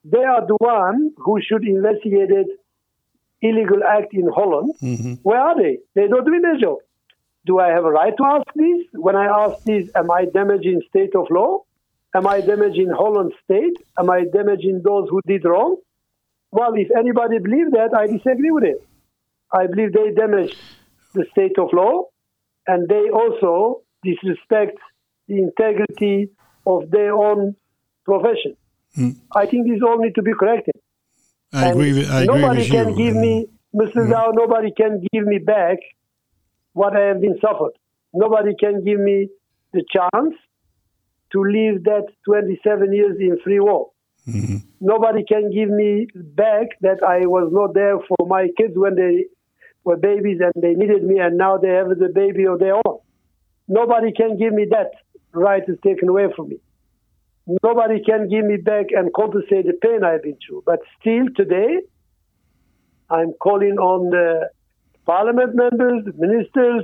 They are the one who should investigate it illegal act in Holland. Mm-hmm. Where are they? They're not doing their job. Do I have a right to ask this? When I ask this, am I damaging state of law? Am I damaging Holland state? Am I damaging those who did wrong? Well, if anybody believes that, I disagree with it. I believe they damaged the state of law and they also disrespect the integrity of their own profession. Hmm. I think these all need to be corrected. I And agree with, I agree nobody with can you. give me, Mr. Hmm. Zhao, nobody can give me back what I have been suffered. Nobody can give me the chance to live that 27 years in free war. Mm-hmm. Nobody can give me back that I was not there for my kids when they were babies and they needed me, and now they have the baby of their own. Nobody can give me that right is taken away from me. Nobody can give me back and compensate the pain I've been through. But still today, I'm calling on the parliament members, ministers,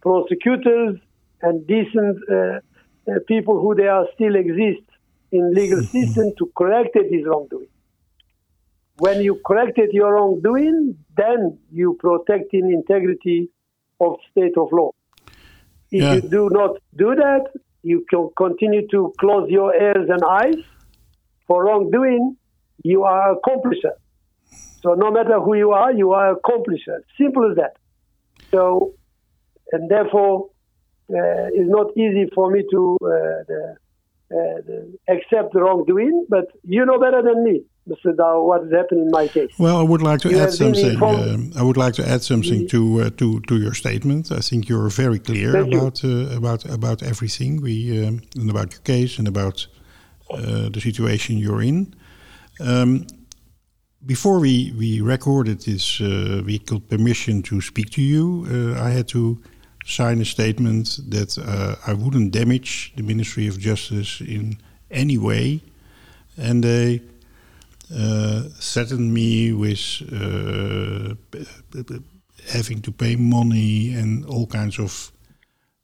prosecutors, and decent uh, uh, people who they are still exist in legal system to correct this wrongdoing. When you corrected your wrongdoing, then you protect protecting integrity of state of law. If Yeah. you do not do that, you can continue to close your ears and eyes for wrongdoing. You are accomplisher. So no matter who you are, you are accomplisher. Simple as that. So, and therefore, uh, it's not easy for me to uh, the, uh, the accept the wrongdoing. But you know better than me, Mr. Douw, what is happening in my case. Well, I would like to You add something. Um, I would like to add something to uh, to to your statement. I think you're very clear Thank about uh, about about everything we um, and about your case and about uh, the situation you're in. Um, before we we recorded this, uh, we got permission to speak to you. Uh, I had to sign a statement that uh, I wouldn't damage the Ministry of Justice in any way, and they uh, threatened me with uh, having to pay money and all kinds of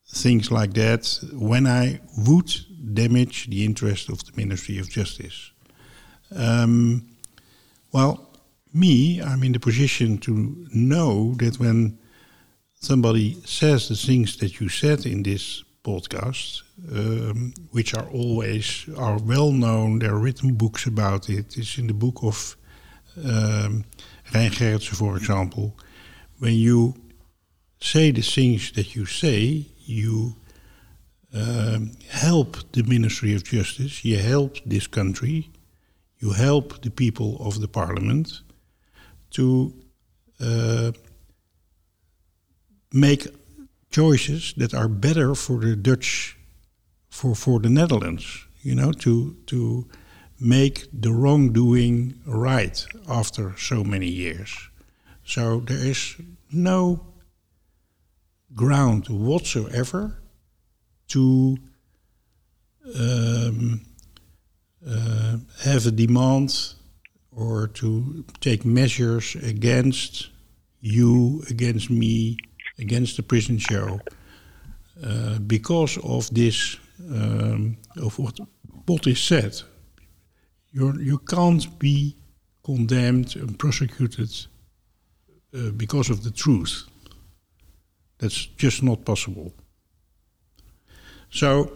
things like that when I would damage the interest of the Ministry of Justice. Um, well, me, I'm in the position to know that when somebody says the things that you said in this podcast, um, which are always are well known. There are written books about it. It's in the book of um, Rein Gerritsen, for example. When you say the things that you say, you um, help the Ministry of Justice. You help this country. You help the people of the Parliament to uh, make choices that are better for the Dutch, for for the Netherlands. You know, to to make the wrongdoing right after so many years. So there is no ground whatsoever to um, uh, have a demand or to take measures against you, against me, against the prison show, uh, because of this, um, of what, what is said. You're, you can't be condemned and prosecuted uh, because of the truth. That's just not possible. So,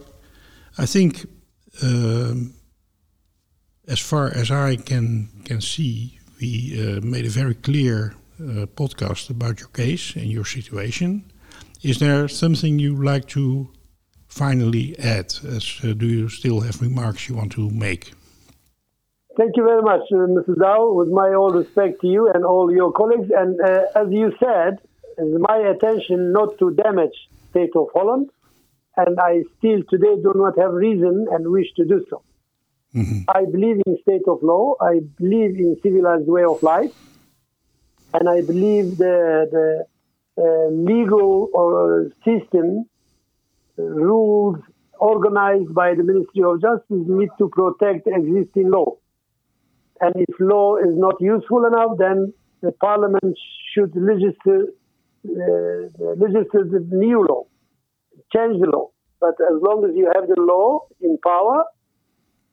I think, um, as far as I can can see, we uh, made a very clear uh, podcast about your case and your situation. Is there something you like to finally add? As uh, do you still have remarks you want to make? Thank you very much, uh, Mr. Douw. With my all respect to you and all your colleagues, and uh, as you said, my attention not to damage state of Holland, and I still today do not have reason and wish to do so. I believe in state of law. I believe in civilized way of life, and I believe the the uh, legal or system uh, rules organized by the Ministry of Justice need to protect existing law. And if law is not useful enough, then the Parliament should legislate, uh, the new law, change the law. But as long as you have the law in power,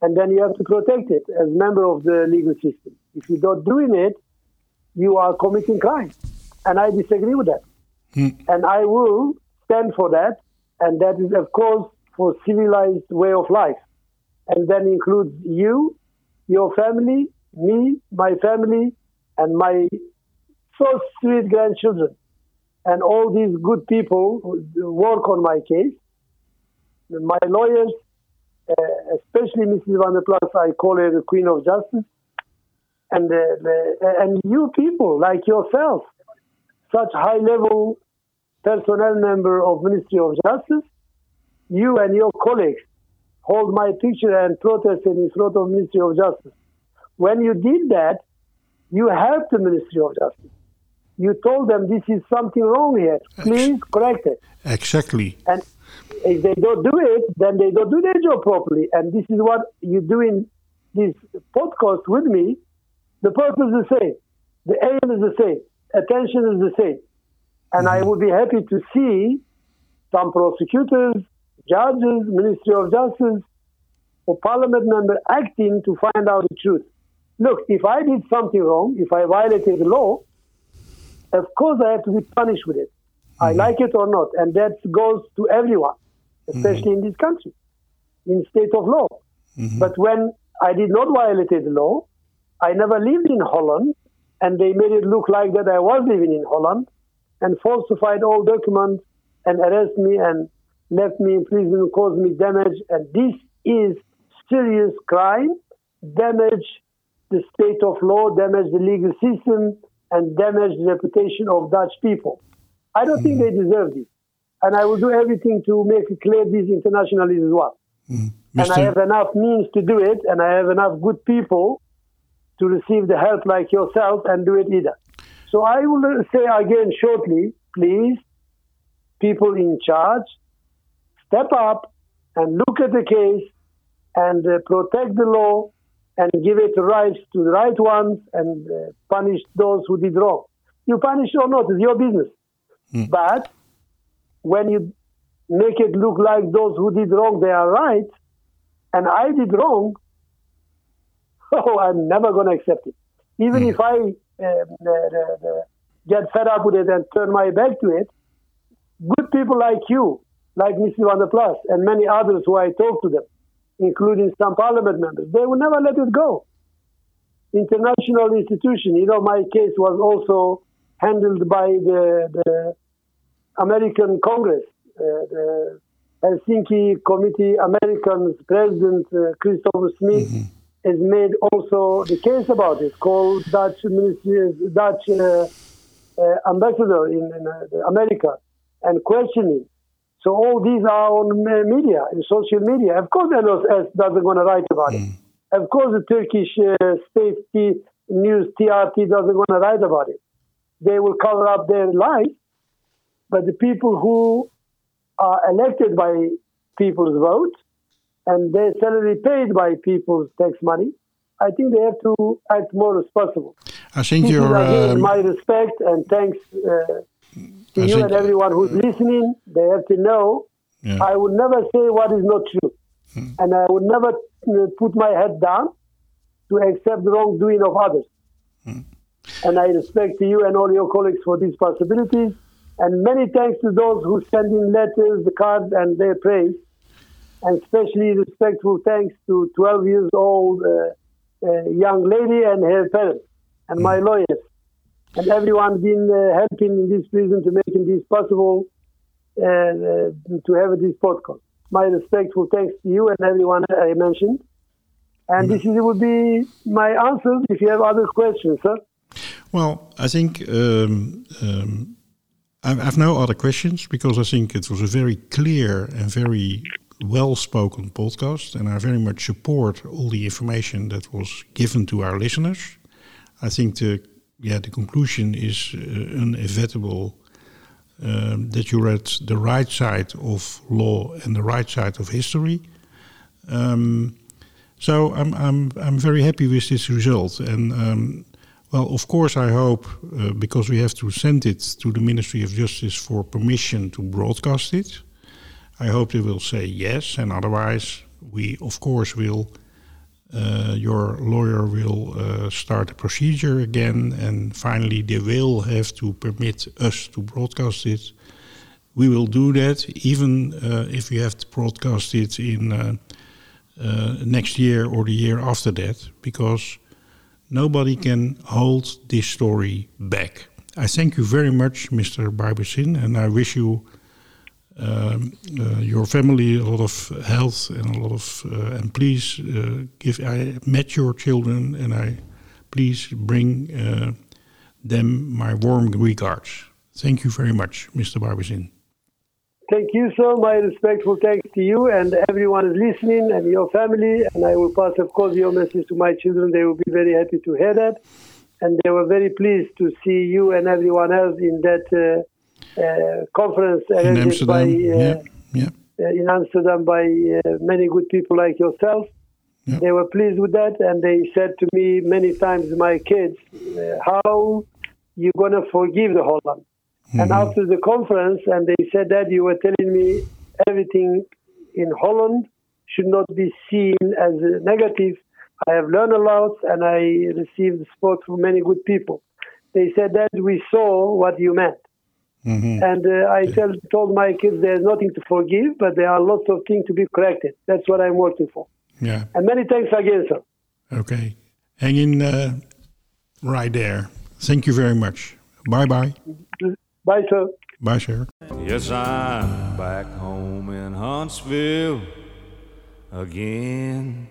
and then you have to protect it as member of the legal system. If you don't doing it, you are committing crime. And I disagree with that. Hmm. And I will stand for that. And that is, of course, for civilized way of life. And that includes you, your family, me, my family, and my so sweet grandchildren. And all these good people who work on my case. My lawyers, especially Mrs. Van der Plas, I call her the Queen of Justice. And, uh, the, and you people, like yourself, such high level personnel member of Ministry of Justice, you and your colleagues hold my picture and protested in front of Ministry of Justice. When you did that, you helped the Ministry of Justice. you told them this is something wrong here. Please correct it. Exactly. And if they don't do it, then they don't do their job properly. And this is what you do in this podcast with me. The purpose is the same. The aim is the same. Attention is the same. And I mm-hmm. would be happy to see some prosecutors, judges, Ministry of Justice, or Parliament member acting to find out the truth. Look, if I did something wrong, if I violated the law, of course I have to be punished with it. I mm-hmm. like it or not. And that goes to everyone, mm-hmm. especially in this country, in state of law. Mm-hmm. But when I did not violate the law, I never lived in Holland, and they made it look like that I was living in Holland, and falsified all documents and arrest me and left me in prison, caused me damage. And this is serious crime, damage the state of law, damage the legal system, and damage the reputation of Dutch people. I don't think they deserve this. And I will do everything to make it clear this internationally as well. And I have enough means to do it, and I have enough good people to receive the help like yourself and do it either. So I will say again shortly, please, people in charge, step up and look at the case and uh, protect the law and give it rights to the right ones and uh, punish those who did wrong. You punish or not, it's your business. But when you make it look like those who did wrong, they are right, and I did wrong, oh, I'm never going to accept it. Even if I um, uh, uh, uh, get fed up with it and turn my back to it, good people like you, like Mr. Van der Plas, and many others who I talk to them, including some parliament members, they will never let it go. International institution, you know, my case was also handled by the, the American Congress, uh, the Helsinki Committee, Americans President uh, Christopher Smith has made also the case about it, called Dutch Ministry, Dutch uh, uh, ambassador in, in uh, America, and questioning. So all these are on media, in social media. Of course, NOS doesn't want to write about it. Of course, the Turkish uh, state news TRT doesn't want to write about it. They will cover up their lies, but the people who are elected by people's vote and their salary paid by people's tax money, I think they have to act more responsible. I think is you're. um, my respect and thanks uh, to I you and everyone who's listening. They have to know Yeah. I would never say what is not true, and I would never uh, put my head down to accept the wrongdoing of others. And I respect to you and all your colleagues for these possibilities. And many thanks to those who send in letters, the cards, and their praise. And especially respectful thanks to 12 years old uh, uh, young lady and her parents and my lawyers and everyone been uh, helping in this prison to making this possible uh, uh, to have this podcast. My respectful thanks to you and everyone I mentioned. And this is, would be my answer if you have other questions, sir. Well, I think um, um, I have no other questions because I think it was a very clear and very well spoken podcast, and I very much support all the information that was given to our listeners. I think the yeah the conclusion is uh, inevitable um, that you're at the right side of law and the right side of history. Um, so I'm I'm I'm very happy with this result, and um, well, of course, I hope uh, because we have to send it to the Ministry of Justice for permission to broadcast it. I hope they will say yes, and otherwise, we of course will. Uh, your lawyer will uh, start a procedure again, and finally, they will have to permit us to broadcast it. We will do that, even uh, if we have to broadcast it in uh, uh, next year or the year after that, because nobody can hold this story back. I thank you very much, Mr. Baybaşin, and I wish you, um, uh, your family, a lot of health and a lot of, uh, and please uh, give. I met your children, and I please bring uh, them my warm regards. Thank you very much, Mr. Baybaşin. Thank you, sir. My respectful thanks to you and everyone is listening and your family. And I will pass, of course, your message to my children. They will be very happy to hear that. and they were very pleased to see you and everyone else in that uh, uh, conference In arranged Amsterdam. by, uh, yeah, yeah. uh, in Amsterdam by uh, many good people like yourself. Yeah. They were pleased with that, and they said to me many times, my kids, uh, how you gonna forgive the Holland? And after the conference, and they said that you were telling me everything in Holland should not be seen as a negative. I have learned a lot, and I received support from many good people. They said that we saw what you meant. Mhm. And uh, I tell, told my kids there's nothing to forgive, but there are lots of things to be corrected. That's what I'm working for. Yeah. And many thanks again, sir. Okay. Hang in uh, right there. Thank you very much. Bye bye. Bye, sir. Bye, sir. Yes, I'm back home in Huntsville again.